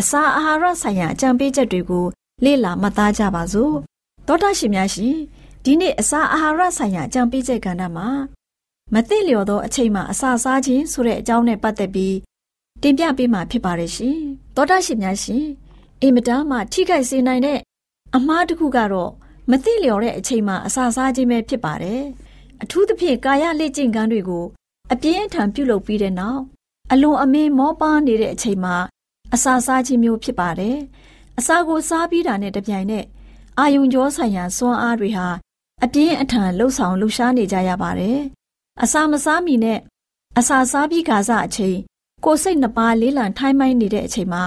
အစာအာဟာရဆိုင်ရာအကြံပေးချက်တွေကိုလေ့လာမှတ်သားကြပါစို့။သောတာရှင်များရှင်ဒီနေ့အစာအာဟာရဆိုင်ရာအကြံပေးချက်ကဏ္ဍမှာမသိလျော်သောအချိန်မှာအစာစားခြင်းဆိုတဲ့အကြောင်းနဲ့ပတ်သက်ပြီးတင်ပြပေးမှာဖြစ်ပါတယ်ရှင်။သောတာရှင်များရှင်အင်မတန်မှထိခိုက်စေနိုင်တဲ့အမှားတစ်ခုကတော့မသိလျော်တဲ့အချိန်မှာအစာစားခြင်းပဲဖြစ်ပါတယ်။အထူးသဖြင့်ကာယလေ့ကျင့်ခန်းတွေကိုအပြင်းအထန်ပြုလုပ်ပြီးတဲ့နောက်အလွန်အမင်းမောပါနေတဲ့အချိန်မှာ အစာစားခြင်းမျိုးဖြစ်ပါတယ်။အစာကိုစားပြီးတာနဲ့တပြိုင်နက်အာယုံကြောဆိုင်ရာစွမ်းအားတွေဟာအပြင်းအထန်လှုပ်ဆောင်လှုပ်ရှားနေကြရပါတယ်။အစာမစားမီနဲ့အစာစားပြီးခါစားအချိန်ကိုစိတ်နှစ်ပါးလေးလံထိုင်းမိုင်းနေတဲ့အချိန်မှာ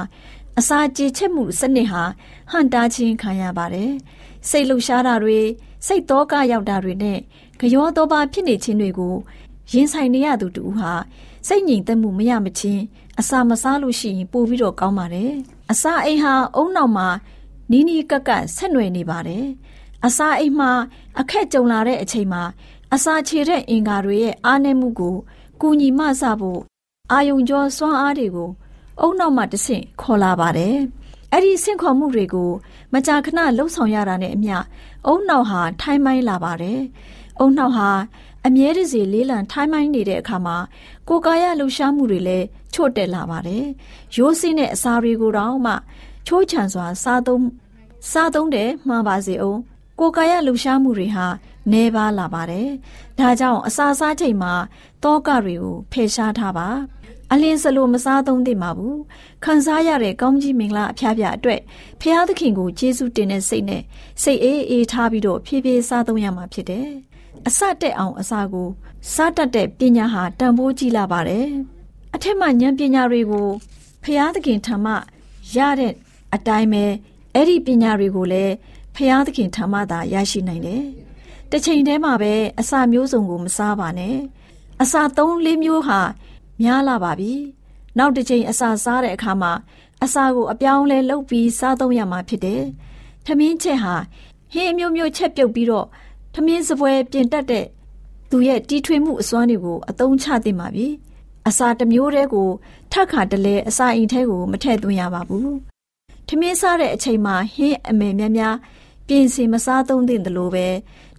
အစာကြေချက်မှုစနစ်ဟာဟန်တာချင်းခံရပါတယ်။စိတ်လှုပ်ရှားတာတွေစိတ်တောကရောက်တာတွေနဲ့ကြောသောပါဖြစ်နေခြင်းတွေကိုရင်ဆိုင်နေရသူတူဟာစိတ်ငြိမ်သက်မှုမရမချင်း အစာမစားလို့ရှိရင်ပိုပြီးတော့ကောင်းပါတယ်။အစာအိမ်ဟာအုံနောက်မှာနီးနီးကပ်ကပ်ဆက်နွယ်နေပါတယ်။အစာအိမ်မှာအခက်ကြုံလာတဲ့အချိန်မှာအစာခြေတဲ့အင်္ကာတွေရဲ့အားနည်းမှုကိုကူညီမဆဖို့အာယုံကျော်စွမ်းအားတွေကိုအုံနောက်မှတဆင့်ခေါ်လာပါတယ်။အဲ့ဒီဆင့်ခေါ်မှုတွေကို မကြာခဏလှုပ်ဆောင်ရတာနဲ့အမျှအုံနောက်ဟာထိုင်းမိုင်းလာပါတယ်။အုံနောက်ဟာအမြဲတစေလေးလံထိုင်းမိုင်းနေတဲ့အခါမှာကိုယ်ကာယလှူရှားမှုတွေလည်း ချို့တက်လာပါတယ်။ရိုးစင်းတဲ့အစာတွေကိုတော့မှချိုးချံစွာ စားသုံးစားသုံးတယ်မှန်ပါစေအောင်ကိုယ်ကာယလှူရှားမှုတွေဟာနေပါလာပါတယ်။ဒါကြောင့်အစာစားချိန်မှာတောကတွေကိုဖယ်ရှားထားပါ။အလင်းစလိုမစားသုံးသင့်ပါဘူး။ခံစားရတဲ့ကောင်းကြီးမင်္ဂလာအဖျားဖျားအတွက်ဖျားသခင်ကိုကျေးဇူးတင်တဲ့စိတ်နဲ့စိတ်အေးအေးထားပြီးတော့ဖြည်းဖြည်းစားသုံးရမှာဖြစ်တယ်။အစတက်အောင်အစာကိုစားတတ်တဲ့ပညာဟာတန်ဖိုးကြီးလာပါတယ် အထက်မှဉာဏ်ပညာတွေကိုဖျားသခင်ထံမှရတဲ့အတိုင်းပဲအဲ့ဒီပညာတွေကိုလည်းဖျားသခင်ထံမှသာရရှိနိုင်တယ်တစ်ချိန်တည်းမှာပဲအစာမျိုးစုံကိုမစားပါနဲ့အစာ၃၄မျိုးဟာများလာပါပြီနောက်တစ်ချိန်အစာစားတဲ့အခါမှာအစာကိုအပြောင်းလဲလုပ်ပြီးစားသုံးရမှာဖြစ်တယ်။ထမင်းချက်ဟာဟင်းအမျိုးမျိုးချက်ပြုတ်ပြီးတော့ထမင်းစပွဲပြင်တတ်တဲ့သူရဲ့တီထွေမှုအစွမ်းတွေကိုအသုံးချသင့်ပါပြီ။ အစာတစ်မျိုးတည်းကိုထပ်ခါတလဲအစာအိမ်ထဲကိုမထည့်သွင်းရပါဘူး။ထမင်းစားတဲ့အချိန်မှာဟင်းအမယ်များများပြင်ဆင်မစားသုံးသင့်တယ်လို့ပဲ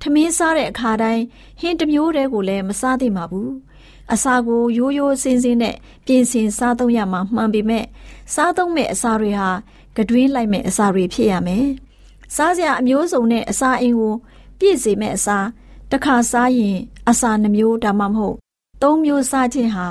ထမင်းစားတဲ့အခါတိုင်းဟင်းတစ်မျိုးတည်းကိုလည်းမစားသင့်ပါဘူး။အစာကိုရိုးရိုးစင်းစင်းနဲ့ပြင်ဆင်စားသုံးရမှာမှန်ပေမဲ့စားသုံးမဲ့အစာတွေဟာကတွင်းလိုက်မဲ့အစာတွေဖြစ်ရမယ်။စားစရာအမျိုးစုံနဲ့အစာအိမ်ကိုပြည့်စေမဲ့အစာတစ်ခါစားရင်အစာနှမျိုးဒါမှမဟုတ်သုံးမျိုးစားခြင်းဟာ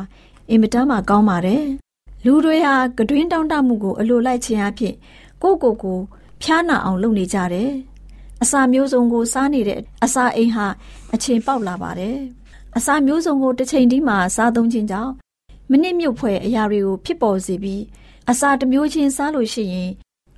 အင်မတန်မှကောင်းပါတယ်။လူတွေဟာကတွင်းတောင်းတမှုကိုအလိုလိုက်ခြင်းအဖြစ်ကိုယ့်ကိုယ်ကိုဖျားနာအောင်လုပ်နေကြတယ်။အစာမျိုးစုံကိုစားနေတဲ့အစာအိမ်ဟာအချိန်ပေါက်လာပါတယ်။အစာမျိုးစုံကိုတစ်ချိန်ဒီမှာစားသုံးခြင်းကြောင့်မိနစ်မြုပ်ဖွယ်အရာတွေကိုဖြစ်ပေါ်စေပြီးအစာတစ်မျိုးချင်းစားလို့ရှိရင်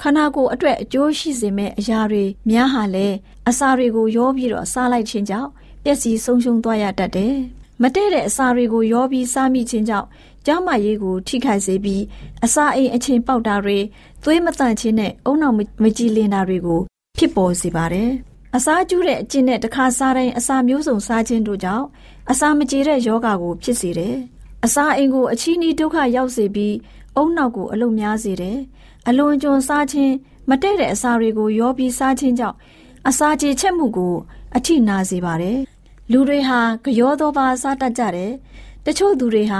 ခန္ဓာကိုယ်အတွက်အကျိုးရှိစေမယ့်အရာတွေများဟာလည်းအစာတွေကိုရောပြီးတော့စားလိုက်ခြင်းကြောင့်ပျက်စီးဆုံးရှုံးသွားရတတ်တယ်။ မတည့်တဲ့အစာတွေကိုရောပြီးစားမိခြင်းကြောင့်ကျန်းမာရေးကိုထိခိုက်စေပြီးအစာအိမ်အချင်းပေါက်တာတွေသွေးမတန့်ခြင်းနဲ့အုံနောက်မကြည်လင်တာတွေကိုဖြစ်ပေါ်စေပါတယ်။အစာကျူးတဲ့အကျင့်နဲ့တစ်ခါစားတိုင်းအစာမျိုးစုံစားခြင်းတို့ကြောင့်အစာမကြေတဲ့ယောဂါကိုဖြစ်စေတယ်။အစာအိမ်ကိုအချီးနှီးဒုက္ခရောက်စေပြီးအုံနောက်ကိုအလုံများစေတယ်။အလွန်ကျွံစားခြင်းမတည့်တဲ့အစာတွေကိုရောပြီးစားခြင်းကြောင့်အစာကြေချက်မှုကိုအထိနာစေပါတယ်။ လူတွေဟာကြောသောပါစားတတ်ကြတယ်။တချို့သူတွေဟာ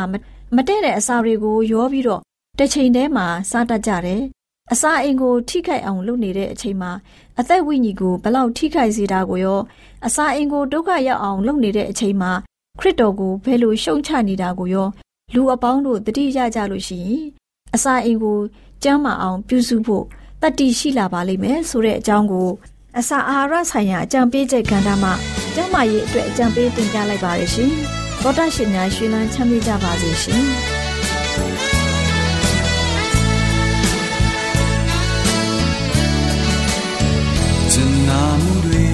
မတည့်တဲ့အစာတွေကိုရောပြီးတော့တစ်ချိန်တည်းမှာစားတတ်ကြတယ်။အစာအိမ်ကိုထိခိုက်အောင်လုပ်နေတဲ့အချိန်မှာအသက်ဝိညာဉ်ကိုဘလောက်ထိခိုက်စေတာကိုရောအစာအိမ်ကိုဒုက္ခရောက်အောင်လုပ်နေတဲ့အချိန်မှာခရစ်တော်ကိုဘယ်လိုရှုံချနေတာကိုရောလူအပေါင်းတို့တတိရကြလို့ရှိရင်အစာအိမ်ကိုကျမ်းမာအောင်ပြုစုဖို့တတ္တိရှိလာပါလိမ့်မယ်ဆိုတဲ့အကြောင်းကိုအစာအာဟာရဆိုင်ရာအကြံပေးချက်ကဏ္ဍမှာ ကျမ်းမာရေးအတွက်အကြံပေးတင်ပြလိုက်ပါရရှင်။သောတာရှင်များရှင်လန်းချမ်းမြေ့ကြပါစေရှင်။နာမှုတွေ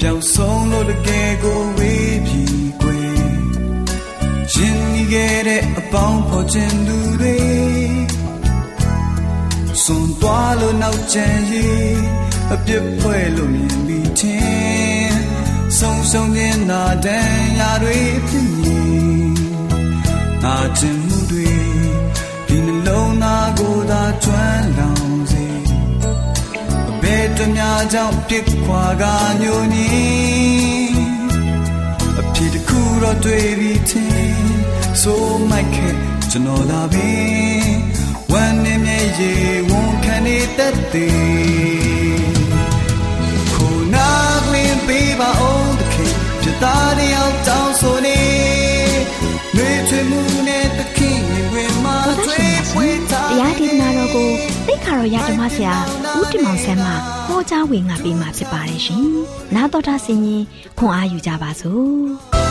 ပျောက်ဆုံးလို့တကယ်ကိုဝေးပြီကွယ်ရင်ဒီခဲ့တဲ့အပေါင်းဖော်ခြင်းသူတွေစွန်သွား လို့နောက်ကျန်ရေးအပြစ်ဖွဲလို့မြင်ပြီးချင်းဆုံးဆုံးနေတာတန်ရာတွေဖြစ်နေအာချင်မှုတွေဒီနှလုံးသားကိုသာကျွမ်းလောင်စေအဘယ်တများကြောင့်ပြစ်ခွာကညိုညင်းအဖြစ်တစ်ခုတော့တွေ့ပြီးချင်းဆိုမိုက်ခဲ့ကျွန်တော်သာပင်ဝမ်းနေမြဲရေဝန်ခံနေတတ်သည်ခုနာ ခါတော်ရဓမ္မဆရာဦးတင်မောင်ဆန်းမှဟောကြားဝင်ငါပေးมาဖြစ်ပါတယ်ရှင်။နာတော်တာဆင်ရင်ခွန်အားယူကြပါစို့။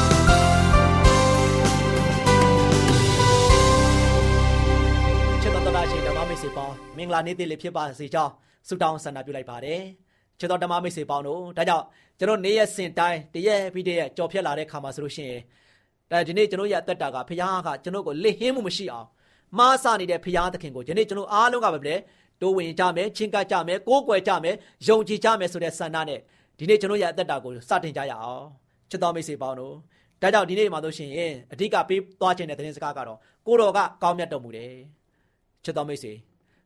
စေပေါင်းမင်္ဂလာနေ့တည်းလေးဖြစ်ပါစေကြောင်းဆုတောင်းဆန္ဒပြုလိုက်ပါတယ်ချစ်တော်ဓမ္မမိတ်ဆွေပေါင်းတို့ဒါကြောင့်ကျွန်တော်နေ့ရက်စဉ်တိုင်းတရက်ပြီးတရက်ကြော်ဖြတ်လာတဲ့ခါမှာဆိုလို့ရှိရင်ဒါဒီနေ့ကျွန်တော်ရဲ့အသက်တာကဖခင်ကကျွန်တော်ကိုလက်ဟင်းမှုမရှိအောင် မားစနေတဲ့ဖခင်သခင်ကိုဒီနေ့ကျွန်တော်အားလုံးကပဲလေတိုးဝင်ကြမယ်ချင်းကပ်ကြမယ်ကိုးကွယ်ကြမယ်ယုံကြည်ကြမယ်ဆိုတဲ့ဆန္ဒနဲ့ဒီနေ့ကျွန်တော်ရဲ့အသက်တာကိုစတင်ကြရအောင်ချစ်တော်မိတ်ဆွေပေါင်းတို့ဒါကြောင့်ဒီနေ့မှာဆိုရှင်အဓိကပေးသွားခြင်းတဲ့သတင်းစကားကတော့ကိုတော်ကကောင်းမြတ်တော်မူတယ်ချစ်တော်မိတ်ဆွေ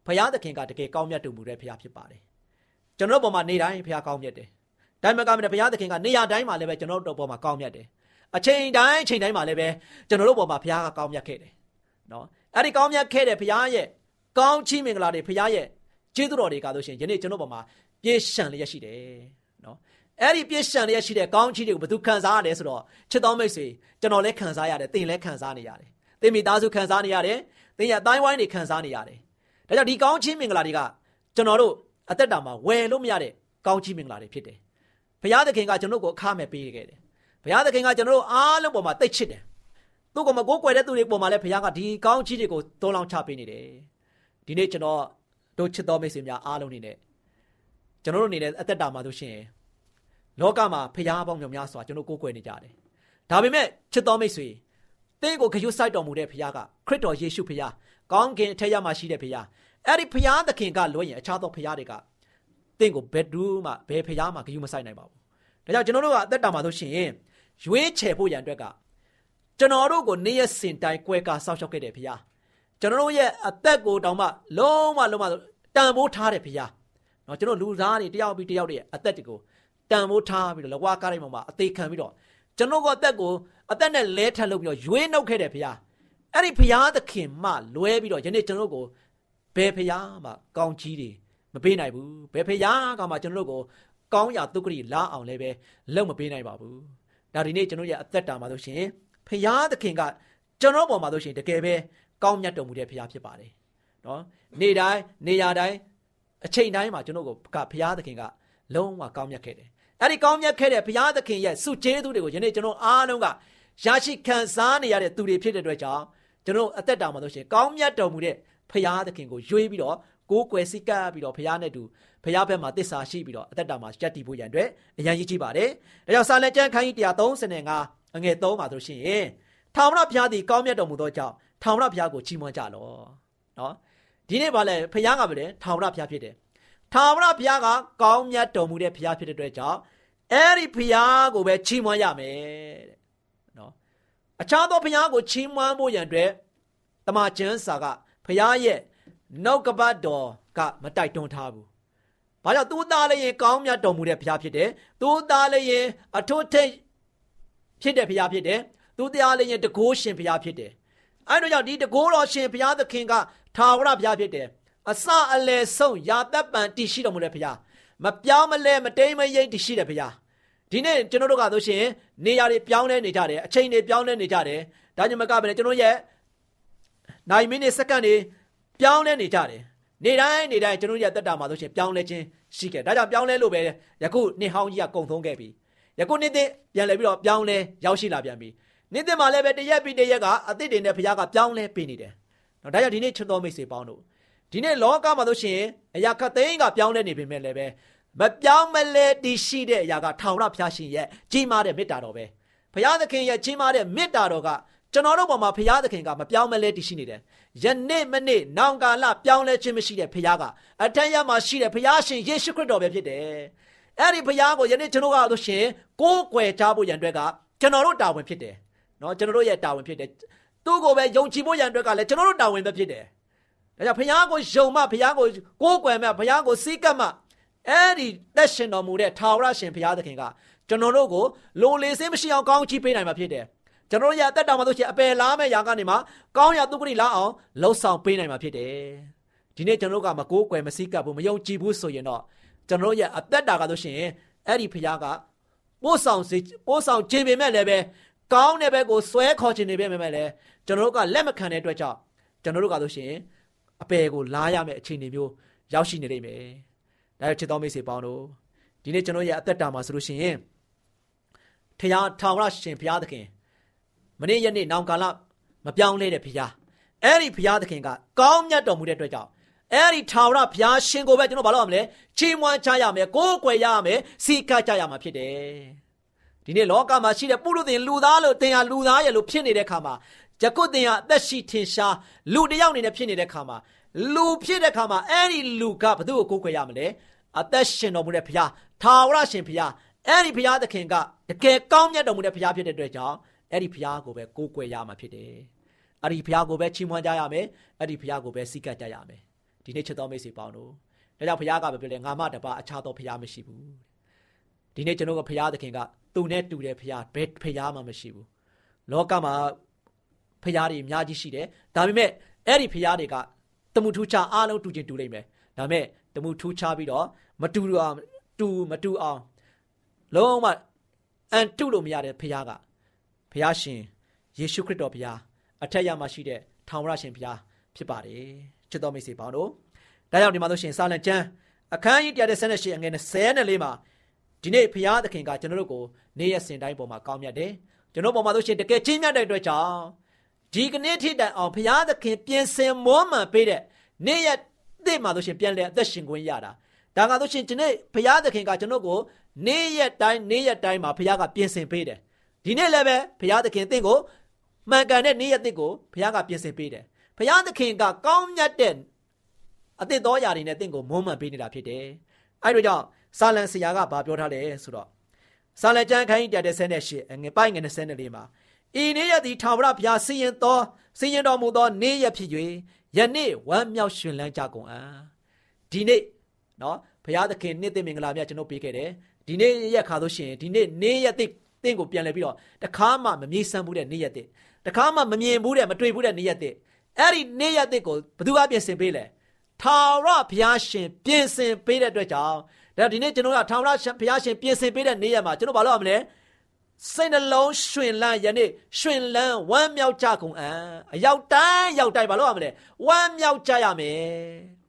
ဖရာသခင်ကတကယ်ကောင်းမြတ်တော်မူတဲ့ဖရာဖြစ်ပါတယ်ကျွန်တော်တို့ပေါ်မှာနေတိုင်းဖရာကောင်းမြတ်တယ်ဒါမှမဟုတ်ဘုရားသခင်ကနေရာတိုင်းမှာလည်းပဲကျွန်တော်တို့ပေါ်မှာကောင်းမြတ်တယ်အချိန်တိုင်းအချိန်တိုင်းမှာလည်းပဲကျွန်တော်တို့ပေါ်မှာဘုရားကကောင်းမြတ်ခဲ့တယ်နော် အဲ့ဒီကောင်းမြတ်ခဲ့တဲ့ဘုရားရဲ့ကောင်းချီးမင်္ဂလာတွေဘုရားရဲ့ကျေးဇူးတော်တွေကဆိုရှင်ယနေ့ကျွန်တော်ပေါ်မှာပြေရှံလျက်ရှိတယ်နော်အဲ့ဒီပြေရှံလျက်ရှိတဲ့ကောင်းချီးတွေကိုဘယ်သူခံစားရတယ်ဆိုတော့ချစ်တော်မိတ်ဆွေကျွန်တော်လည်းခံစားရတယ်သင်လည်းခံစားနေရတယ်သင်မိသားစုခံစားနေရတယ်သင်ရဲ့အတိုင်းဝိုင်းတွေခံစားနေရတယ်ဒါကြောင့်ဒီကောင်းချီးမင်္ဂလာတွေကကျွန်တော်တို့အသက်တာမှာဝယ်လို့မရတဲ့ကောင်းချီးမင်္ဂလာတွေဖြစ်တယ်။ဘုရားသခင်ကကျွန်တော်ကိုအခမဲ့ပေးခဲ့တယ်။ဘဘုရားသခင်ကကျွန်တော်တို့အားလုံးပေါ်မှာတိတ်ချစ်တယ် သူ့ကိုမကိုးကွယ်တဲ့သူတွေပေါ်မှာလည်းဘုရားကဒီကောင်းချီးတွေကိုသုံးလောင်းချပေးနေတယ်ဒီနေ့ကျွန်တော်တို့ချစ်တော်မိတ်ဆွေများအားလုံးနေနဲ့ကျွန်တော်တို့နေတဲ့အသက်တာမှာဆိုရှင်လောကမှာဖရားပေါင်းများများစွာကျွန်တော်ကိုးကွယ်နေကြတယ်ဒါပေမဲ့ချစ်တော်မိတ်ဆွေသင်ကိုဂရုစိုက်တော်မူတဲ့ဖရားကခရစ်တော်ယေရှုဖရားကောင်းကင်အထက်ရမှာရှိတဲ့ဖရားအဲ့ဒီဖရားသခင်ကလွှဲရင်အခြားသောဖရားတွေကသင်ကိုဘယ်သူမှဘယ်ဖရားမှဂရုမစိုက်နိုင်ပါဘူးဒါကြောင့်ကျွန်တော်တို့ကအသက်တာမှာဆိုရှင်ရွေးချယ်ဖို့ရန်အတွက်က ကျွန်တော်တို့ကိုနေ့ရက်စင်တိုင်းကွဲကာဆောက်ရှောက်ခဲ့တဲ့ဖရားကျွန်တော်တို့ရဲ့အသက်ကိုတောင်မှလုံးဝလုံးဝတန်ဖိုးထားတဲ့ဖရားเนาะကျွန်တော်လူသားတွေတယောက်ပြီးတယောက်တွေအသက်တွေကိုတန်ဖိုးထားပြီးတော့လကွာကားတိုင်းမှာအသေးခံပြီးတော့ကျွန်တော်ကအသက်ကိုအသက်နဲ့လဲထပ်လုပ်ပြီးတော့ရွေးနှုတ်ခဲ့တဲ့ဖရားအဲ့ဒီဖရားသခင်မှလွဲပြီးတော့ယနေ့ကျွန်တော်ကိုဘယ်ဖရားမှကောင်းကြီးတွေမပေးနိုင်ဘူးဘယ်ဖရားကမှကျွန်တော်ကိုကောင်းရာဒုက္ခရီလာအောင်လည်းပဲလုံမပေးနိုင်ပါဘူးဒါဒီနေ့ကျွန်တော်ရဲ့အသက်တာမှာဆိုရှင် ဖရားသခင်ကကျွန်တော်ပေါ်မှာဆိုရှင်တကယ်ပဲကောင်းမြတ်တော်မူတဲ့ဖရားဖြစ်ပါတယ်နော်နေ့တိုင်းနေရာတိုင်းအချိန်တိုင်းမှာကျွန်တော်ကဖရားသခင်ကလုံးဝကောင်းမြတ်ခဲ့တယ်အဲ့ဒီကောင်းမြတ်ခဲ့တဲ့ဘုရားသခင်ရဲ့စုကျေးဇူးတွေကိုယနေ့ကျွန်တော်အားလုံးကရရှိခံစားနေရတဲ့သူတွေဖြစ်တဲ့အတွက်ကြောင့်ကျွန်တော်အသက်တာမှာဆိုရှင်ကောင်းမြတ်တော်မူတဲ့ဘုရားသခင်ကိုရွေးပြီးတော့ကိုးကွယ်စိတ်ကပ်ပြီးတော့ဘုရားနဲ့တူဘုရားဘက်မှာတစ္ဆာရှိပြီးတော့အသက်တာမှာယက်တည်ဖို့ရန်အတွက်အရန်ကြီးကြည့်ပါတယ်။ဒါကြောင့်စာလံကျမ်းခန်းကြီး135 အငယ်3မှာဆိုရှင်ထာဝရဘုရားသည်ကောင်းမြတ်တော်မူသောကြောင့်ထာဝရဘုရားကိုချီးမွမ်းကြလော့။နော်ဒီနေ့ဗာလဲဘုရားကပဲလေထာဝရဘုရားဖြစ်တယ်။ထာဝရဘုရားကကောင်းမြတ်တော်မူတဲ့ဘုရားဖြစ်တဲ့အတွက်ကြောင့်အဲ့ဒီဘုရားကိုပဲချီးမွမ်းရမယ်တဲ့နော်အခြားသောဘုရားကိုချီးမွမ်းဖို့ရန်အတွက်တမန်ကျမ်းစာကဘုရားရဲ့နှုတ်ကပတ်တော်ကမတိုက်တွန်းထားဘူး။ဘာကြောင့်သူသားလည်းရင်ကောင်းမြတ်တော်မူတဲ့ဘုရားဖြစ်တယ်။သူသားလည်းရင်အထွတ်ထိပ် ဖြစ်တဲ့ဘုရားဖြစ်တယ်။သူသားလည်းရင်တကိုးရှင်ဘုရားဖြစ်တယ်။အဲဒါကြောင့်ဒီတကိုးတော်ရှင်ဘုရားသခင်ကထာဝရဘုရားဖြစ်တယ်။အစအလယ်ဆုံးယာသက်ပံတည်ရှိတော်မူတဲ့ဘုရားမပြောင်းမလဲမတိမ်မယိမ့်တည်ရှိတဲ့ဘုရားဒီနေ့ကျွန်တော်တို့ကဆိုရှင်နေရာတွေပြောင်းလဲနေကြတယ်အချိန်တွေပြောင်းလဲနေကြတယ်ဒါကြောင့်မကဘဲနဲ့ကျွန်တော်ရဲ့နိုင်မိနစ်စက္ကန့်တွေပြောင်းလဲနေကြတယ်နေတိုင်းနေတိုင်းကျွန်တော်ရဲ့တက်တာမှာဆိုရှင်ပြောင်းလဲခြင်းရှိခဲ့ဒါကြောင့်ပြောင်းလဲလို့ပဲယခုနှစ်ဟောင်းကြီးကကုံသုံးခဲ့ပြီ ယခုနှစ်သစ်ပြန်လဲပြီးတော့ပြောင်းလဲရောက်ရှိလာပြန်ပြီနှစ်သစ်မှာလည်းပဲတရက်ပြီးတရက်ကအသစ်တွေနဲ့ဘုရားကပြောင်းလဲပေးနေတယ်နော်ဒါကြောင့်ဒီနေ့ချစ်တော်မိတ်ဆွေပေါင်းတို့ဒီနေ့လောကမှာဆိုရှင်အရာခသိန်းကပြောင်းလဲနေပေမဲ့လည်းပဲမပြောင်းမလဲတည်ရှိတဲ့အရာကထာဝရဘုရားရှင်ရဲ့ကြီးမားတဲ့မေတ္တာတော်ပဲဘုရားသခင်ရဲ့ကြီးမားတဲ့မေတ္တာတော်ကကျွန်တော်တို့ပေါ်မှာဘုရားသခင်ကမပြောင်းမလဲတည်ရှိနေတယ်ယနေ့မနေ့နောင်ကာလပြောင်းလဲခြင်းမရှိတဲ့ဘုရားကအထက်ရမှာရှိတဲ့ဘုရားရှင်ယေရှုခရစ်တော်ပဲဖြစ်တယ် အဲ့ဒီဘုရားကိုယနေ့ကျွန်တော်ကလို့ရှင်ကိုးကွယ်ကြဖို့ရန်အတွက်ကကျွန်တော်တို့တာဝန်ဖြစ်တယ်နော်ကျွန်တော်တို့ရဲ့တာဝန်ဖြစ်တယ်သူ့ကိုပဲယုံကြည်ဖို့ရန်အတွက်ကလည်းကျွန်တော်တို့တာဝန်ပဲဖြစ်တယ်ဒါကြောင့်ဘုရားကိုယုံမှဘုရားကိုကိုးကွယ်မှဘုရားကိုစိတ်ကပ်မှအဲ့ဒီတက်ရှင်တော်မူတဲ့ထာဝရရှင်ဘုရားသခင်ကကျွန်တော်တို့ကိုလိုလေစင်းမရှိအောင်ကောင်းချီးပေးနိုင်မှာဖြစ်တယ်ကျွန်တော်ရအသက်တာမှာဆိုရှင်အပယ်လားမဲ့ຢာကနေမှာကောင်းရသူကတိလားအောင်လှုပ်ဆောင်ပေးနိုင်မှာဖြစ်တယ်ဒီနေ့ကျွန်တော်တို့ကမကိုးကွယ်မစိတ်ကပ်ဘူးမယုံကြည်ဘူးဆိုရင်တော့ ကျွန်တော်ရအသက်တာကဆိုရှင်အဲ့ဒီဘုရားကပို့ဆောင်စေပို့ဆောင်ခြင်းပေမဲ့လည်းပဲကောင်းတဲ့ဘက်ကိုဆွဲခေါ်ခြင်းနေပေမဲ့လည်းကျွန်တော်တို့ကလက်မခံတဲ့အတွက်ကြောင့်ကျွန်တော်တို့ကဆိုရှင်အပယ်ကိုလားရမယ့်အခြေအနေမျိုးရောက်ရှိနေလိမ့်မယ်ဒါကြောင့်ချစ်တော်မိတ်ဆွေပေါင်းတို့ဒီနေ့ကျွန်တော်ရဲ့အသက်တာမှာဆိုလို့ရှိရင်ထရာထာဝရရှင်ဘုရားသခင်မနေ့ရက်နေ့နောင်ကာလမပြောင်းလဲတဲ့ဘုရားအဲ့ဒီဘုရားသခင်ကကောင်းမြတ်တော်မူတဲ့အတွက်ကြောင့် အဲ့ဒီထာဝရဘုရားရှင်ကိုပဲကျွန်တော်ဘာလို့ရမလဲချီးမွမ်းချရမယ်ကိုးကွယ်ရမယ်စီကပ်ကြရမှာဖြစ်တယ်ဒီနေ့လောကမှာရှိတဲ့ပုရုသင်လူသားလို့တင်ဟာလူသားရဲ့လို့ဖြစ်နေတဲ့ခါမှာယခုတင်ဟာအသက်ရှိထင်ရှားလူတယောက်အနေနဲ့ဖြစ်နေတဲ့ခါမှာလူဖြစ်တဲ့ခါမှာအဲ့ဒီလူကဘသူ့ကိုကိုးကွယ်ရမလဲအသက်ရှင်တော်မူတဲ့ဘုရားထာဝရရှင်ဘုရားအဲ့ဒီဘုရားသခင်ကတကယ်ကောင်းမြတ်တော်မူတဲ့ဘုရားဖြစ်တဲ့အတွက်ကြောင့်အဲ့ဒီဘုရားကိုပဲကိုးကွယ်ရမှာဖြစ်တယ်အဲ့ဒီဘုရားကိုပဲချီးမွမ်းကြရမယ်အဲ့ဒီဘုရားကိုပဲစိတ်ကပ်ကြရမယ် ဒီနေ့ချစ်တော်မိတ်ဆွေပေါင်းတို့ဒါကြောင့်ဘုရားကပဲပြောလေငါမတပါအခြားသောဘုရားမရှိဘူးဒီနေ့ကျွန်တော်ကဘုရားသခင်ကသူနဲ့တူတဲ့ဘုရားဘယ်ဘုရားမှမရှိဘူးလောကမှာဘုရားတွေအများကြီးရှိတယ်ဒါပေမဲ့အဲ့ဒီဘုရားတွေကတမှုထူးခြားအားလုံးတူချင်းတူလိမ့်မယ်ဒါပေမဲ့တမှုထူးခြားပြီးတော့မတူအောင်တူမတူအောင်လုံးဝအန်တုလို့မရတဲ့ဘုရားကဘုရားရှင်ယေရှုခရစ်တော်ဘုရားအထက်ရမှာရှိတဲ့ထာဝရရှင်ဘုရားဖြစ်ပါတယ် ချစ်တော်မိတ်ဆွေပေါင်းတို့ဒါကြောင့်ဒီမှာလို့ရှင်စာလံကျမ်းအခန်းကြီး138အငယ်24မှာဒီနေ့ဘုရားသခင်ကကျွန်တော်တို့ကိုနေ့ရက်စဉ်တိုင်းပေါ်မှာကောင်းမြတ်တယ်ကျွန်တော်ပေါ်မှာဆိုရှင်တကယ်ချင်းမြတ်တဲ့အတွက်ကြောင့်ဒီကနေ့ထိတိုင်အောင်ဘုရားသခင်ပြင်ဆင်မောမှန်ပေးတဲ့နေ့ရက်သစ်မှာဆိုရှင်ပြန်လဲအသက်ရှင်ခွင့်ရတာဒါကဆိုရှင်ဒီနေ့ဘုရားသခင်ကကျွန်တော်ကိုနေ့ရက်တိုင်းနေ့ရက်တိုင်းမှာဘုရားကပြင်ဆင်ပေးတယ်ဒီနေ့လည်းပဲဘုရားသခင်တင့်ကိုမှန်ကန်တဲ့နေ့ရက်သစ်ကိုဘုရားကပြင်ဆင်ပေးတယ် ဘုရားသခင်ကကောင်းမြတ်တဲ့အသစ်တော်ຢာတွေနဲ့တင့်ကိုမုန်းမှန်ပေးနေတာဖြစ်တယ်အဲဒါကြောင့်စာလံဆရာကဘာပြောထားလဲဆိုတော့စာလံကျမ်းခန်းကြီး138ငယ်ပိုင်းငယ်24မှာဤနေ့ရက်သည်ထာဝရဘုရားစီရင်တော်စီရင်တော်မူသောနေ့ရက်ဖြစ်၍ယနေ့ဝမ်းမြောက်ရှင်လန်းကြကုန်အံ့ဒီနေ့နော်ဘုရားသခင်နေ့သိမင်္ဂလာမြတ်ကျွန်တော်ပေးခဲ့တယ်ဒီနေ့ရက်ခါလို့ရှိရင်ဒီနေ့နေ့ရက်သိတင့်ကိုပြန်လဲပြီးတော့တခါမှမမြည်ဆန်းဘူးတဲ့နေ့ရက်သိတခါမှမမြင်ဘူးတဲ့မတွေ့ဘူးတဲ့နေ့ရက်သိ အဲ့ဒီနေ့ရက်သိကိုဘယ်သူကပြင်ဆင်ပေးလဲထာဝရဘုရားရှင်ပြင်ဆင်ပေးတဲ့အတွက်ကြောင့်ဒါဒီနေ့ကျွန်တော်ကထာဝရဘုရားရှင်ပြင်ဆင်ပေးတဲ့နေ့ရက်မှာကျွန်တော်ဘာလုပ်ရမလဲစိတ်နှလုံးရှင်လန်းယနေ့ရှင်လန်းဝမ်းမြောက်ကြကုန်အံ့အရောက်တိုင်းရောက်တိုင်းဘာလုပ်ရမလဲဝမ်းမြောက်ကြရမယ်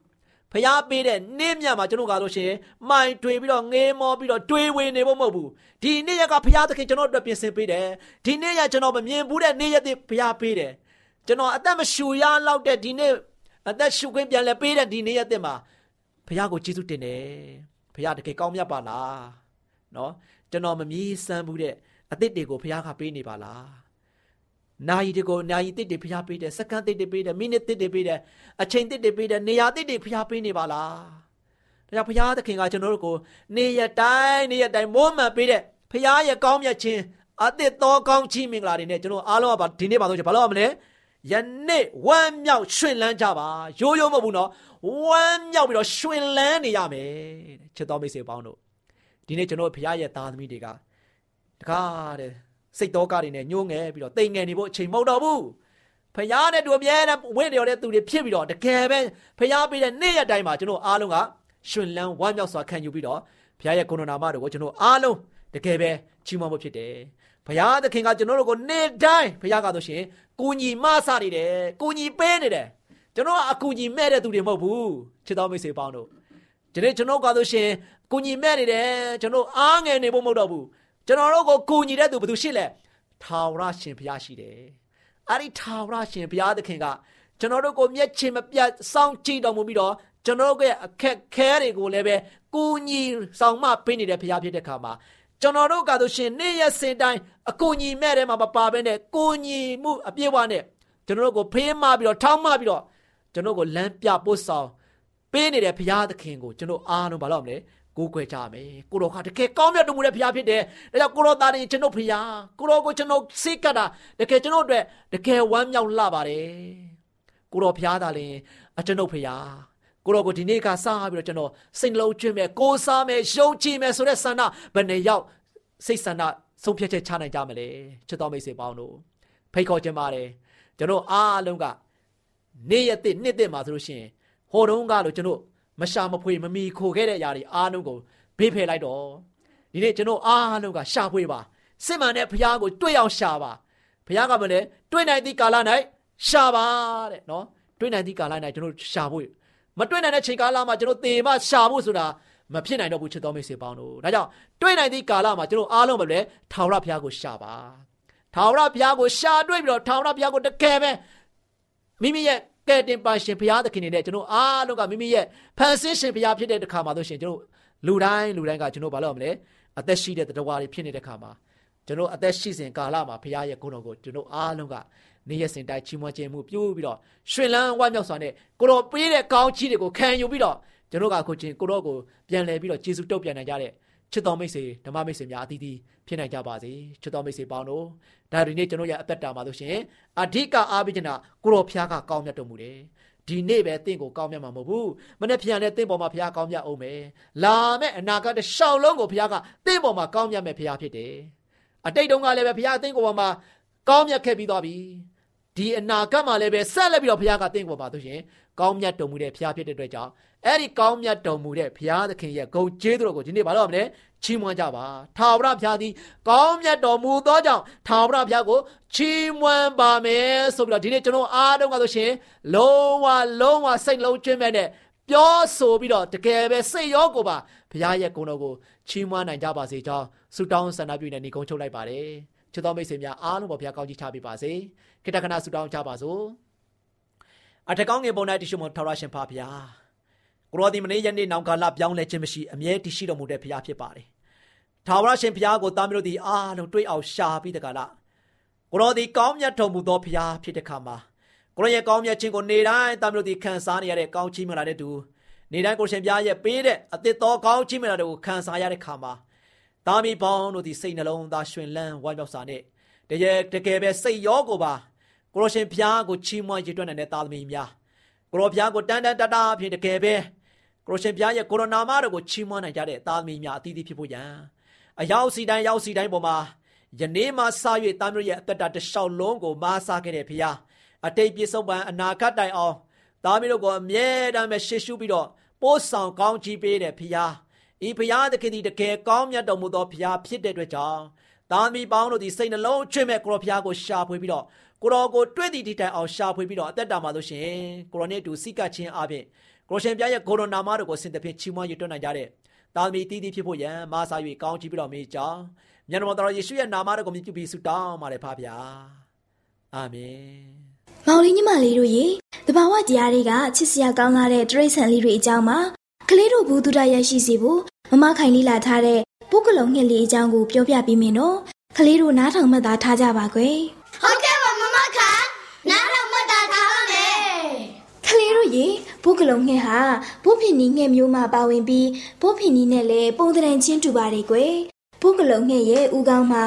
ဖျားပေးတဲ့နေ့မြတ်မှာကျွန်တော်ကားလို့ရှိရင်မိုင်တွေပြီးတော့ငေးမောပြီးတော့တွေးဝေနေဖို့မဟုတ်ဘူးဒီနေ့ရက်ကဖျားသခင်ကျွန်တော်အတွက်ပြင်ဆင်ပေးတယ်ဒီနေ့ရကျွန်တော်မမြင်ဘူးတဲ့နေ့ရက်တွေဖျားပေးတယ် ကျွန်တော်အသက်မရှူရလောက်တဲ့ဒီနေ့အသက်ရှူခွင့်ပြန်လဲပေးတဲ့ဒီနေ့ရက်တွေမှာဖျားကိုကျေးဇူးတင်တယ်ဖျားတကယ်ကောင်းမြတ်ပါလားနော်ကျွန်တော်မမြည်စမ်းဘူးတဲ့အသစ်တွေကိုဖျားကပေးနေပါလားနာယီတွေကိုနာယီတစ်တွေဖျားပေးတယ်စက္ကန့်တစ်တွေပေးတယ်မိနစ်တစ်တွေပေးတယ်အချိန်တစ်တွေပေးတယ်နေရာတစ်တွေဖျားပေးနေပါလားဒါကြောင့်ဖျားသခင်ကကျွန်တော်တို့ကိုနေရတိုင်းနေရတိုင်းမိုးမှန်ပေးတဲ့ဖျားရဲ့ကောင်းမြတ်ခြင်းအသစ်သောကောင်းချီးမင်္ဂလာတွေနဲ့ကျွန်တော်အားလုံးကဒီနေ့ပါဆိုချင်ဘာလို့ရမလဲ ယနေ့ဝမ်းမြောက်ရွှင်လန်းကြပါရိုးရိုးမဟုတ်ဘူးနော်ဝမ်းမြောက်ပြီးတော့ရွှင်လန်းနေရမယ်ချစ်တော်မိတ်ဆွေပေါင်းတို့ဒီနေ့ကျွန်တော်ဖခင်ရဲ့သားသမီးတွေကတကားတဲ့စိတ်တော်ကားတွေနဲ့ညှိုးငယ်ပြီးတော့တိမ်ငယ်နေဖို့အချိန်မဟုတ်တော့ဘူးဖခင်နဲ့တူအမြဲတမ်းဝင့်လျော်တဲ့သူတွေဖြစ်ပြီးတော့တကယ်ပဲဖခင်ပေးတဲ့နေ့ရက်တိုင်းမှာကျွန်တော်အားလုံးကရှင်လန်းဝမ်းမြောက်စွာခံယူပြီးတော့ဘုရားရဲ့ကိုယ်တော်နာမတော်ကိုကျွန်တော်အားလုံးတကယ်ပဲချီးမွမ်းဖို့ဖြစ်တယ် ဘုရားသခင်ကကျွန်တော်တို့ကိုနေ့တိုင်းဘုရားကဆိုရှင်ကိုညီမဆနေတယ်ကိုညီပေးနေတယ်ကျွန်တော်ကအကူညီမဲ့တဲ့သူတွေမဟုတ်ဘူးချစ်တော်မိတ်ဆွေပေါင်းတို့ဒီနေ့ကျွန်တော်ကဆိုရှင်ကိုညီမဲ့နေတယ်ကျွန်တော်အားငယ်နေဖို့မဟုတ်တော့ဘူးကျွန်တော်တို့ကိုကူညီတဲ့သူဘယ်သူရှိလဲထာဝရရှင်ဘုရားရှိတယ်အဲ့ဒီထာဝရရှင်ဘုရားသခင်ကကျွန်တော်တို့ကိုမျက်ခြေမပြတ်စောင့်ကြည့်တော်မူပြီးတော့ကျွန်တော်တို့ရဲ့အခက်ခဲတွေကိုလည်းပဲကူညီဆောင်မပေးနေတဲ့ဘုရားဖြစ်တဲ့ခါမှာ ကျွန်တော်တို့ကဆိုရှင်နေ့ရက်စဉ်တိုင်းအကူညီမဲ့တဲ့မှာမပါဘဲနဲ့ကိုညီမှုအပြည့်အဝနဲ့ကျွန်တော်တို့ကိုဖေးမပြီးတော့ထောင်းမပြီးတော့ကျွန်တော်ကိုလမ်းပြပို့ဆောင်ပေးနေတဲ့ဘုရားသခင်ကိုကျွန်တော်အားလုံးမလုပ်မလဲကိုးကွယ်ကြမယ်ကိုတော်ကတကယ်ကောင်းမြတ်တော်မူတဲ့ဘုရားဖြစ်တယ်ဒါကြောင့်ကိုတော်သားရင်ကျွန်တော်ဘုရားကိုတော်ကိုကျွန်တော်စိတ်ကတာတကယ်ကျွန်တော်အတွက်တကယ်ဝမ်းမြောက်လှပါတယ်ကိုတော်ဘုရားသားရင်အကျွန်ုပ်ဘုရား ကိုတော်ကိုဒီနေ့ကစပြီးတော့ကျွန်တော်စိတ်လုံးကျွင်းမယ်ကိုးစားမယ်ယုံကြည်မယ်ဆိုတဲ့ဆန္ဒဘယ်နဲ့ရောက်စိတ်ဆန္ဒဆုံးဖြတ်ချက်ချနိုင်ကြမလဲချစ်တော်မိတ်ဆွေပေါင်းတို့ဖိတ်ခေါ်ခြင်းပါတယ်ကျွန်တော်အားလုံးကနေ့ရက်တစ်နှစ်တစ်မှာဆိုလို့ရှိရင်ဟိုတုန်းကလို့ကျွန်တော်မရှာမဖွေမမီခိုခဲ့တဲ့အရာတွေအားလုံးကိုဘေးဖယ်လိုက်တော့ဒီနေ့ကျွန်တော်အားလုံးကရှာဖွေပါစစ်မှန်တဲ့ဘုရားကိုတွေ့အောင်ရှာပါဘုရားကမလဲတွေ့နိုင်သည့်ကာလ၌ရှာပါတဲ့နော်တွေ့နိုင်သည့်ကာလ၌ကျွန်တော်ရှာဖို့ မတွေ့နိုင်တဲ့ချိန်ကာလမှာကျွန်တော်တေမရှာဖို့ဆိုတာမဖြစ်နိုင်တော့ဘူးချစ်တော်မိတ်ဆွေပေါင်းတို့ဒါကြောင့်တွေ့နိုင်သည့်ကာလမှာကျွန်တော်အားလုံးပဲလေထာဝရဘုရားကိုရှာပါထာဝရဘုရားကိုရှာတွေ့ပြီးတော့ထာဝရဘုရားကိုတကယ်ပဲမိမိရဲ့ကဲတင်ပါရှင်ဘုရားသခင်နေနဲ့ကျွန်တော်အားလုံးကမိမိရဲ့ဖန်ဆင်းရှင်ဘုရားဖြစ်တဲ့တခါမှာဆိုရှင်ကျွန်တော်လူတိုင်းလူတိုင်းကကျွန်တော်ဘာလို့မလဲအသက်ရှိတဲ့တရားတွေဖြစ်နေတဲ့ခါမှာကျွန်တော်အသက်ရှိစဉ်ကာလမှာဘုရားရဲ့ဂုဏ်တော်ကိုကျွန်တော်အားလုံးက နေရစင်တိုင်းချီးမွမ်းခြင်းမှုပြုပြီးတော့ရွှင်လန်းဝမ်းမြောက်စွာနဲ့ကိုတော်ပေးတဲ့ကောင်းချီးတွေကိုခံယူပြီးတော့ကျွန်တော်ကခုချင်းကိုတော်ကိုပြန်လဲပြီးတော့ယေရှုတုတ်ပြန်နိုင်ကြတဲ့ချစ်တော်မိတ်ဆွေဓမ္မမိတ်ဆွေများအသီးသီးဖြစ်နိုင်ကြပါစေချစ်တော်မိတ်ဆွေပေါင်းတို့ဒါဒီနေ့ကျွန်တော်ရဲ့အသက်တာမှာဆိုရှင်အဓိကအားပေးချင်တာကိုတော်ဖျားကကောင်းမြတ်တော်မူတယ်ဒီနေ့ပဲတင့်ကိုကောင်းမြတ်မှာမဟုတ်ဘူးမနေ့ပြန်တဲ့တင့်ပေါ်မှာဘုရားကောင်းမြတ်အောင်မယ်လာမယ့်အနာဂတ်တစ်ရှောင်းလုံးကိုဘုရားကတင့်ပေါ်မှာကောင်းမြတ်မဲ့ဘုရားဖြစ်တယ်အတိတ်တုန်းကလည်းပဲဘုရားတင့်ကိုပေါ်မှာကောင်းမြတ်ခဲ့ပြီးသွားပြီ ဒီအနာဂတ်မှာလည်းပဲဆက်လက်ပြီးတော့ဘုရားကတင့်ကိုပေါ်မှာဆိုရှင်ကောင်းမြတ်တော်မူတဲ့ဘုရားဖြစ်တဲ့အတွက်ကြောင့်အဲ့ဒီကောင်းမြတ်တော်မူတဲ့ဘုရားသခင်ရဲ့ဂုဏ်ကျေးဇူးတော်ကိုဒီနေ့ဘာလို့မလဲချီးမွမ်းကြပါထာဝရဘုရားသည်ကောင်းမြတ်တော်မူသောကြောင့်ထာဝရဘုရားကိုချီးမွမ်းပါမယ်ဆိုပြီးတော့ဒီနေ့ကျွန်တော်အားလုံးကဆိုရှင်လုံးဝလုံးဝစိတ်လုံးကျွင်းမဲ့နဲ့ပြောဆိုပြီးတော့တကယ်ပဲစိတ်ရောကိုယ်ပါဘုရားရဲ့ဂုဏ်တော်ကိုချီးမွမ်းနိုင်ကြပါစေကြောင်းဆုတောင်းဆန္ဒပြုနေနေကုန်းချုပ်လိုက်ပါတယ် ချစ်တော်မိတ်ဆွေများအားလုံးပေါ်ဘုရားကောင်းချီးချပေးပါစေခိတ္တခဏဆုတောင်းကြပါစို့အထက်ကောင်းငယ်ပုံ၌တရှိမထောက်ရရှင်ဖာဘုရားကိုရောဒီမနေ့ယနေ့နောင်ကာလပြောင်းလဲခြင်းမရှိအမြဲတရှိတော်မူတဲ့ဘုရားဖြစ်ပါတယ်ထာဝရရှင်ဘုရားကိုတားမျိုးတို့ဒီအားလုံးတွေ့အောင်ရှာပြီးတကလားကိုရောဒီကောင်းမြတ်တော်မူသောဘုရားဖြစ်တဲ့ခါမှာကိုရောရဲ့ကောင်းမြတ်ခြင်းကိုနေတိုင်းတားမျိုးတို့ဒီခံစားနေရတဲ့ကောင်းချီးမလာတဲ့သူနေတိုင်းကိုရှင်ဘုရားရဲ့ပေးတဲ့အသစ်တော်ကောင်းချီးမလာတဲ့ကိုခံစားရတဲ့ခါမှာ သားမီးပေါင်းတို့ဒီစိတ်နှလုံးသားရှင်လန်းဝမ်းမြောက်စာနဲ့တကယ်တကယ်ပဲစိတ်ရောကိုပါကိုရောရှင်ဘုရားကိုချီးမွမ်းရည်တွက်နေတဲ့သားသမီးများကိုရောဘုရားကိုတန်တန်တတာအဖြစ်တကယ်ပဲကိုရောရှင်ဘုရားရဲ့ကိုရိုနာမတော်ကိုချီးမွမ်းနိုင်ကြတဲ့သားသမီးများအသီးသီးဖြစ်ဖို့ရန်အရောက်စီတိုင်းရောက်စီတိုင်းပေါ်မှာယနေ့မှစ၍သားမျိုးရဲ့အသက်တာတစ်လျှောက်လုံးကိုမားစားခဲ့တဲ့ဘုရားအတိတ်ပြစ္ဆုတ်ပံအနာဂတ်တိုင်အောင်သားမျိုးတို့ကိုအမြဲတမ်းပဲရှေ့ရှုပြီးတော့ပို့ဆောင်ကောင်းချီးပေးတဲ့ဘုရား ဤဘုရားသခင်ဒီတကယ်ကောင်းမြတ်တော်မူသောဘုရားဖြစ်တဲ့အတွက်ကြောင့်သားသမီးပေါင်းတို့ဒီစိတ်နှလုံးချွတ်မဲ့ကိုရောဘုရားကိုရှာဖွေပြီးတော့ကိုရောကိုတွေ့သည့်ဒီတိုင်အောင်ရှာဖွေပြီးတော့အသက်တာမှာလို့ရှင်ကိုရောနဲ့အတူစိတ်ကချင်းအပြင်ကိုရှင်ပြရဲ့ကိုရိုနာမတို့ကိုဆင်တဖြင့်ချီးမွမ်းရတွန်းနိုင်ကြတဲ့သားသမီးတီးတီးဖြစ်ဖို့ရန်မာစာ၍ကောင်းချီးပြီးတော့မေးကြောင်းမြတ်တော်တော်ယေရှုရဲ့နာမတော်ကိုမြည်ပြီးဆုတောင်းပါတယ်ဖပါဗျာအာမင်မောင်လေးညီမလေးတို့ရေတဘာဝတရားတွေကချစ်စရာကောင်းလာတဲ့တရိษံလေးတွေအကြောင်းမှာကလေးတို့ဘူးတုဒရရှိစီဖို့ မမခိုင်လေးလာထားတဲ့ပုဂ္ဂလုံငှက်လေးအကြောင်းကိုပြောပြပေးမယ်နော်ကလေးတို့နားထောင်မှတ်သားထားကြပါကွယ်ဟုတ်ကဲ့ပါမမခိုင်နားထောင်မှတ်သားထားပါမယ်ကလေးတို့ရေဘိုးကလုံငှက်ဟာဘိုးဖင်နီငှက်မျိုးမှာပါဝင်ပြီးဘိုးဖင်နီနဲ့လည်းပုံတရံချင်းတူပါတယ်ကွယ်ဘိုးကလုံငှက်ရဲ့ဦးခေါင်းမှာ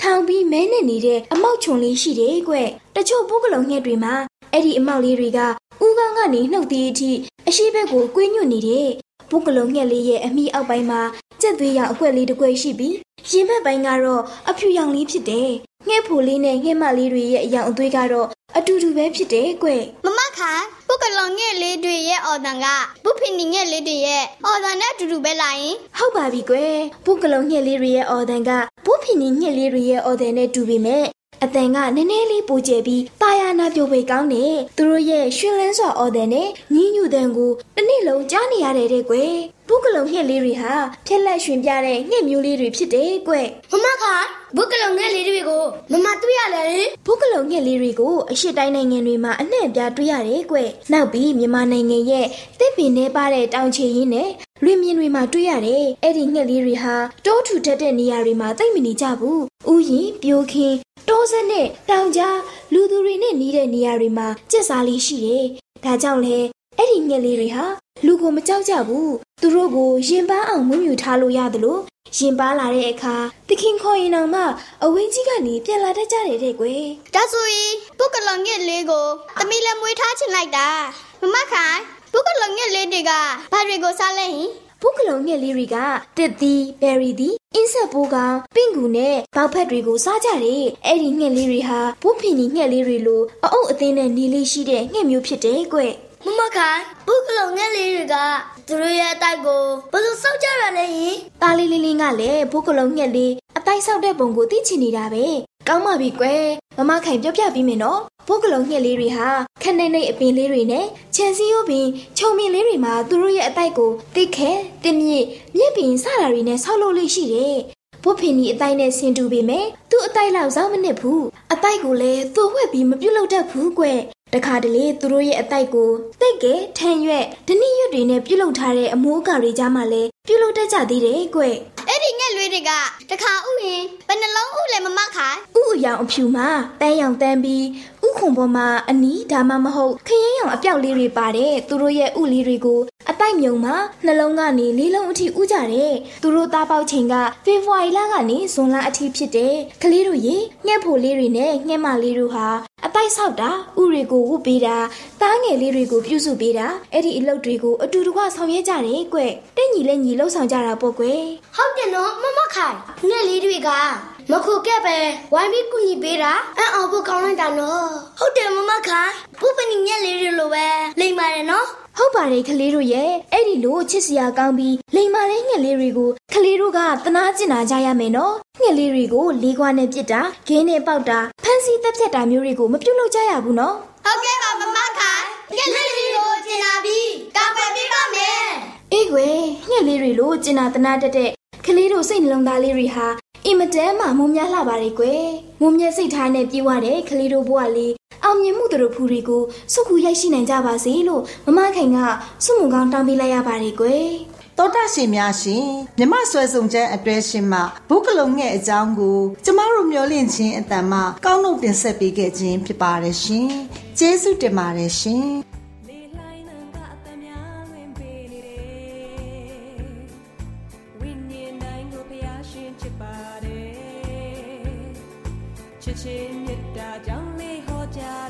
ထောင်ပြီးမဲနဲ့နေတဲ့အမောက်ချုံလေးရှိတယ်ကွတချို့ဘိုးကလုံငှက်တွေမှာအဲ့ဒီအမောက်လေးတွေကဦးခေါင်းကနေနှုတ်သေးအထိ အရှိဘက်ကိုကွေးညွတ်နေတဲ့ဘုကလုံးငှက်လေးရဲ့အမိအောက်ပိုင်းမှာကြက်သွေးရောင်အကွက်လေးတစ်ကွက်ရှိပြီးရင်ဘက်ပိုင်းကတော့အဖြူရောင်လေးဖြစ်တယ်။ငှက်ဖိုလေးနဲ့ငှက်မလေးတွေရဲ့အရောင်အသွေးကတော့အတူတူပဲဖြစ်တယ်ကွ။မမခိုင်ဘုကလုံးငှက်လေးတွေရဲ့အော်တန်ကဘုဖင်နီငှက်လေးတွေရဲ့အော်တန်နဲ့အတူတူပဲလာရင်ဟုတ်ပါပြီကွယ်။ဘုကလုံးငှက်လေးတွေရဲ့အော်တန်ကဘုဖင်နီငှက်လေးတွေရဲ့အော်တန်နဲ့တူပေမဲ့ အတန်ကနည်းနည်းလေးပိုကျပြီးတာယာနာပြိုပေကောင်းတယ်သူတို့ရဲ့ရှင်လန်းစွာအော်တဲ့နဲ့ညီးညူတဲ့ကိုတစ်နေ့လုံးကြားနေရတဲ့တဲ့ကွယ် ဘုကလုံငှက်လေးတွေဟာဖြက်လက်ရှင်ပြတဲ့ငှက်မျိုးလေးတွေဖြစ်တယ်ကွမမခါဘုကလုံငှက်လေးတွေကိုမမတွေ့ရလေဘုကလုံငှက်လေးတွေကိုအရှိတိုင်းနိုင်ငံတွေမှာအနှံ့ပြားတွေ့ရတယ်ကွနောက်ပြီးမြန်မာနိုင်ငံရဲ့တစ်ပင်ထဲပါတဲ့တောင်ချေရင်းနဲ့လွင်မြင်တွေမှာတွေ့ရတယ်အဲ့ဒီငှက်လေးတွေဟာတိုးထူထက်တဲ့နေရာတွေမှာတိတ်မနေကြဘူးဥယျင်ပြိုခင်းတိုးစက်နဲ့တောင်ကြားလူသူတွေနဲ့နေတဲ့နေရာတွေမှာကျက်စားလေးရှိတယ်ဒါကြောင့်လဲ အဲ့ဒီငှက်လေးတွေဟာလူကိုမကြောက်ကြဘူးသူတို့ကိုရင်ပန်းအောင်မွေးမြူထားလို့ရတယ်လို့ရင်ပါလာတဲ့အခါတခင်ခေါ်ရင်တော့မှအဝင်းကြီးကနေပြန်လာတတ်ကြတယ်တဲ့ကွယ်ဒါဆိုရင်ပုတ်ကလောင်ငှက်လေးကိုသမီးလည်းမွေးထားချင်လိုက်တာမမခိုင်ပုတ်ကလောင်ငှက်လေးတွေကဘာတွေကိုစားလဲဟင်ဘုကလုံငှက်လေးတွေကတစ်သီးဘယ်ရီသီးအင်းဆက်ပိုးကောင်ပင့်ကူနဲ့ပေါက်ဖက်တွေကိုစားကြတယ်အဲ့ဒီငှက်လေးတွေဟာဘုဖင်ကြီးငှက်လေးတွေလိုအအုပ်အသင်းနဲ့နေလေးရှိတဲ့ငှက်မျိုးဖြစ်တယ်ကွ မမခိုင်ဘုကလုံငှက်လေးတွေကသူတို့ရဲ့အတိုက်ကိုဘယ်လိုစောက်ကြရလဲယင်တာလီလီလင်းကလည်းဘုကလုံငှက်လေးအတိုက်ဆောက်တဲ့ပုံကိုသိချင်နေတာပဲကောင်းပါပြီကွယ်မမခိုင်ပြောပြပြီးမယ်နော်ဘုကလုံငှက်လေးတွေဟာခနဲ့နဲ့အပင်လေးတွေနဲ့ခြံစည်းရိုးပင်ခြုံပင်လေးတွေမှာသူတို့ရဲ့အတိုက်ကိုတိတ်ခဲတင်းမြင့်မြင့်ပင်စတာတွေနဲ့ဆောက်လုပ်လေးရှိတယ်ဘုဖင်ကြီးအတိုက်နဲ့ဆင်တူပေမဲ့သူ့အတိုက်လောက်စောင်းမနစ်ဘူးအတိုက်ကိုလည်းသူ့ဝှက်ပြီးမပြုတ်လို့တတ်ဘူးကွ တခါတလေသူတို့ရဲ့အတိုက်ကိုတိတ်ကဲထန်ရွက်ဒဏိရွက်တွေနဲ့ပြုတ်လုထားတဲ့အမိုးအကာတွေကြားမှာလည်းပြုတ်လုတတ်ကြသေးတယ်ကွအဲ့ဒီငှက်လွေးတွေကတခါဥရင်ဘယ်နှလုံးဥလဲမမခိုင်ဥအယောင်အဖြူမှာတန်းရောင်တန်းပြီးဥခုံပေါ်မှာအနီးဒါမှမဟုတ်ခရမ်းရောင်အပြောက်လေးတွေပါတယ်သူတို့ရဲ့ဥလေးတွေကိုအတိုက်မြုံမှာနှလုံးကနေလေးလုံးအထိဥကြတယ်သူတို့သားပေါက်ချိန်ကဖေဖော်ဝါရီလကနေဇွန်လအထိဖြစ်တယ်ကလေးတို့ရေငှက်ဖို့လေးတွေနဲ့ငှက်မလေးတို့ဟာ အတိုက်ဆောက်တာဥတွေကိုဝုတ်ပေးတာတားငယ်လေးတွေကိုပြုစုပေးတာအဲ့ဒီအလုပ်တွေကိုအတူတကွဆောင်ရွက်ကြတယ်ကွတဲ့ညီလဲညီလှုပ်ဆောင်ကြတာပေါ့ကွဟုတ်တယ်နော်မမခိုင်ငှက်လေးတွေကမခုကက်ပဲဝိုင်းပြီးကူညီပေးတာအံ့အောင်ဖို့ကောင်းလိုက်တာနော်ဟုတ်တယ်မမ ခိုင်ဘုပနီညက်လေးတွေလိုပဲလိမ့်ပါတယ်နော်ဟုတ်ပါတယ်ကလေးတို့ရဲ့အဲ့ဒီလိုချစ်စရာကောင်းပြီးလိမ်မာတဲ့ငှက်လေးတွေကိုကလေးတို့ကတနာကျင်နာကြရမယ်နော်ငှက်လေးတွေကိုလေးခွာနဲ့ပြစ်တာဂင်းနဲ့ပေါက်တာဖမ်းဆီးတပ်ဖြတ်တာမျိုးတွေကိုမပြုတ်လို့ကြရဘူးနော်ဟုတ်ကဲ့ပါမမခိုင်ငှက်လေးတွေကိုကျင်နာပြီးကောက်ွယ်ပေးပါကွယ်ငှက်လေးတွေလိုကျင်နာတနာတက်တဲ့ကလေးတို့စိတ်နှလုံးသားလေးတွေဟာအင်မတန်မှမုံများလှပါလေကွယ်ငုံမြက်စိတ်ထားနဲ့ပြေးဝတဲ့ကလေးတို့ဘဝလေး အောင်မြင်မှုတို့ဖူတွေကိုစုခုရိုက်ရှိနိုင်ကြပါစေလို့မမခိုင်ကစုမှုကောင်းတောင်းပေးလိုက်ရပါတယ်ကွယ်တောတာရှင်များရှင်မြမဆွဲစုံချမ်းအတွဲရှင်မှဘုကလုံငဲ့အကြောင်းကို ကျမတို့မျှဝင့်ခြင်းအတန်မှကောင်းနှုတ်တင်ဆက်ပေးခဲ့ခြင်းဖြစ်ပါတယ်ရှင်ကျေးဇူးတင်ပါတယ်ရှင်ချစ်ချင်းမြတ်တာကြောင့် လေး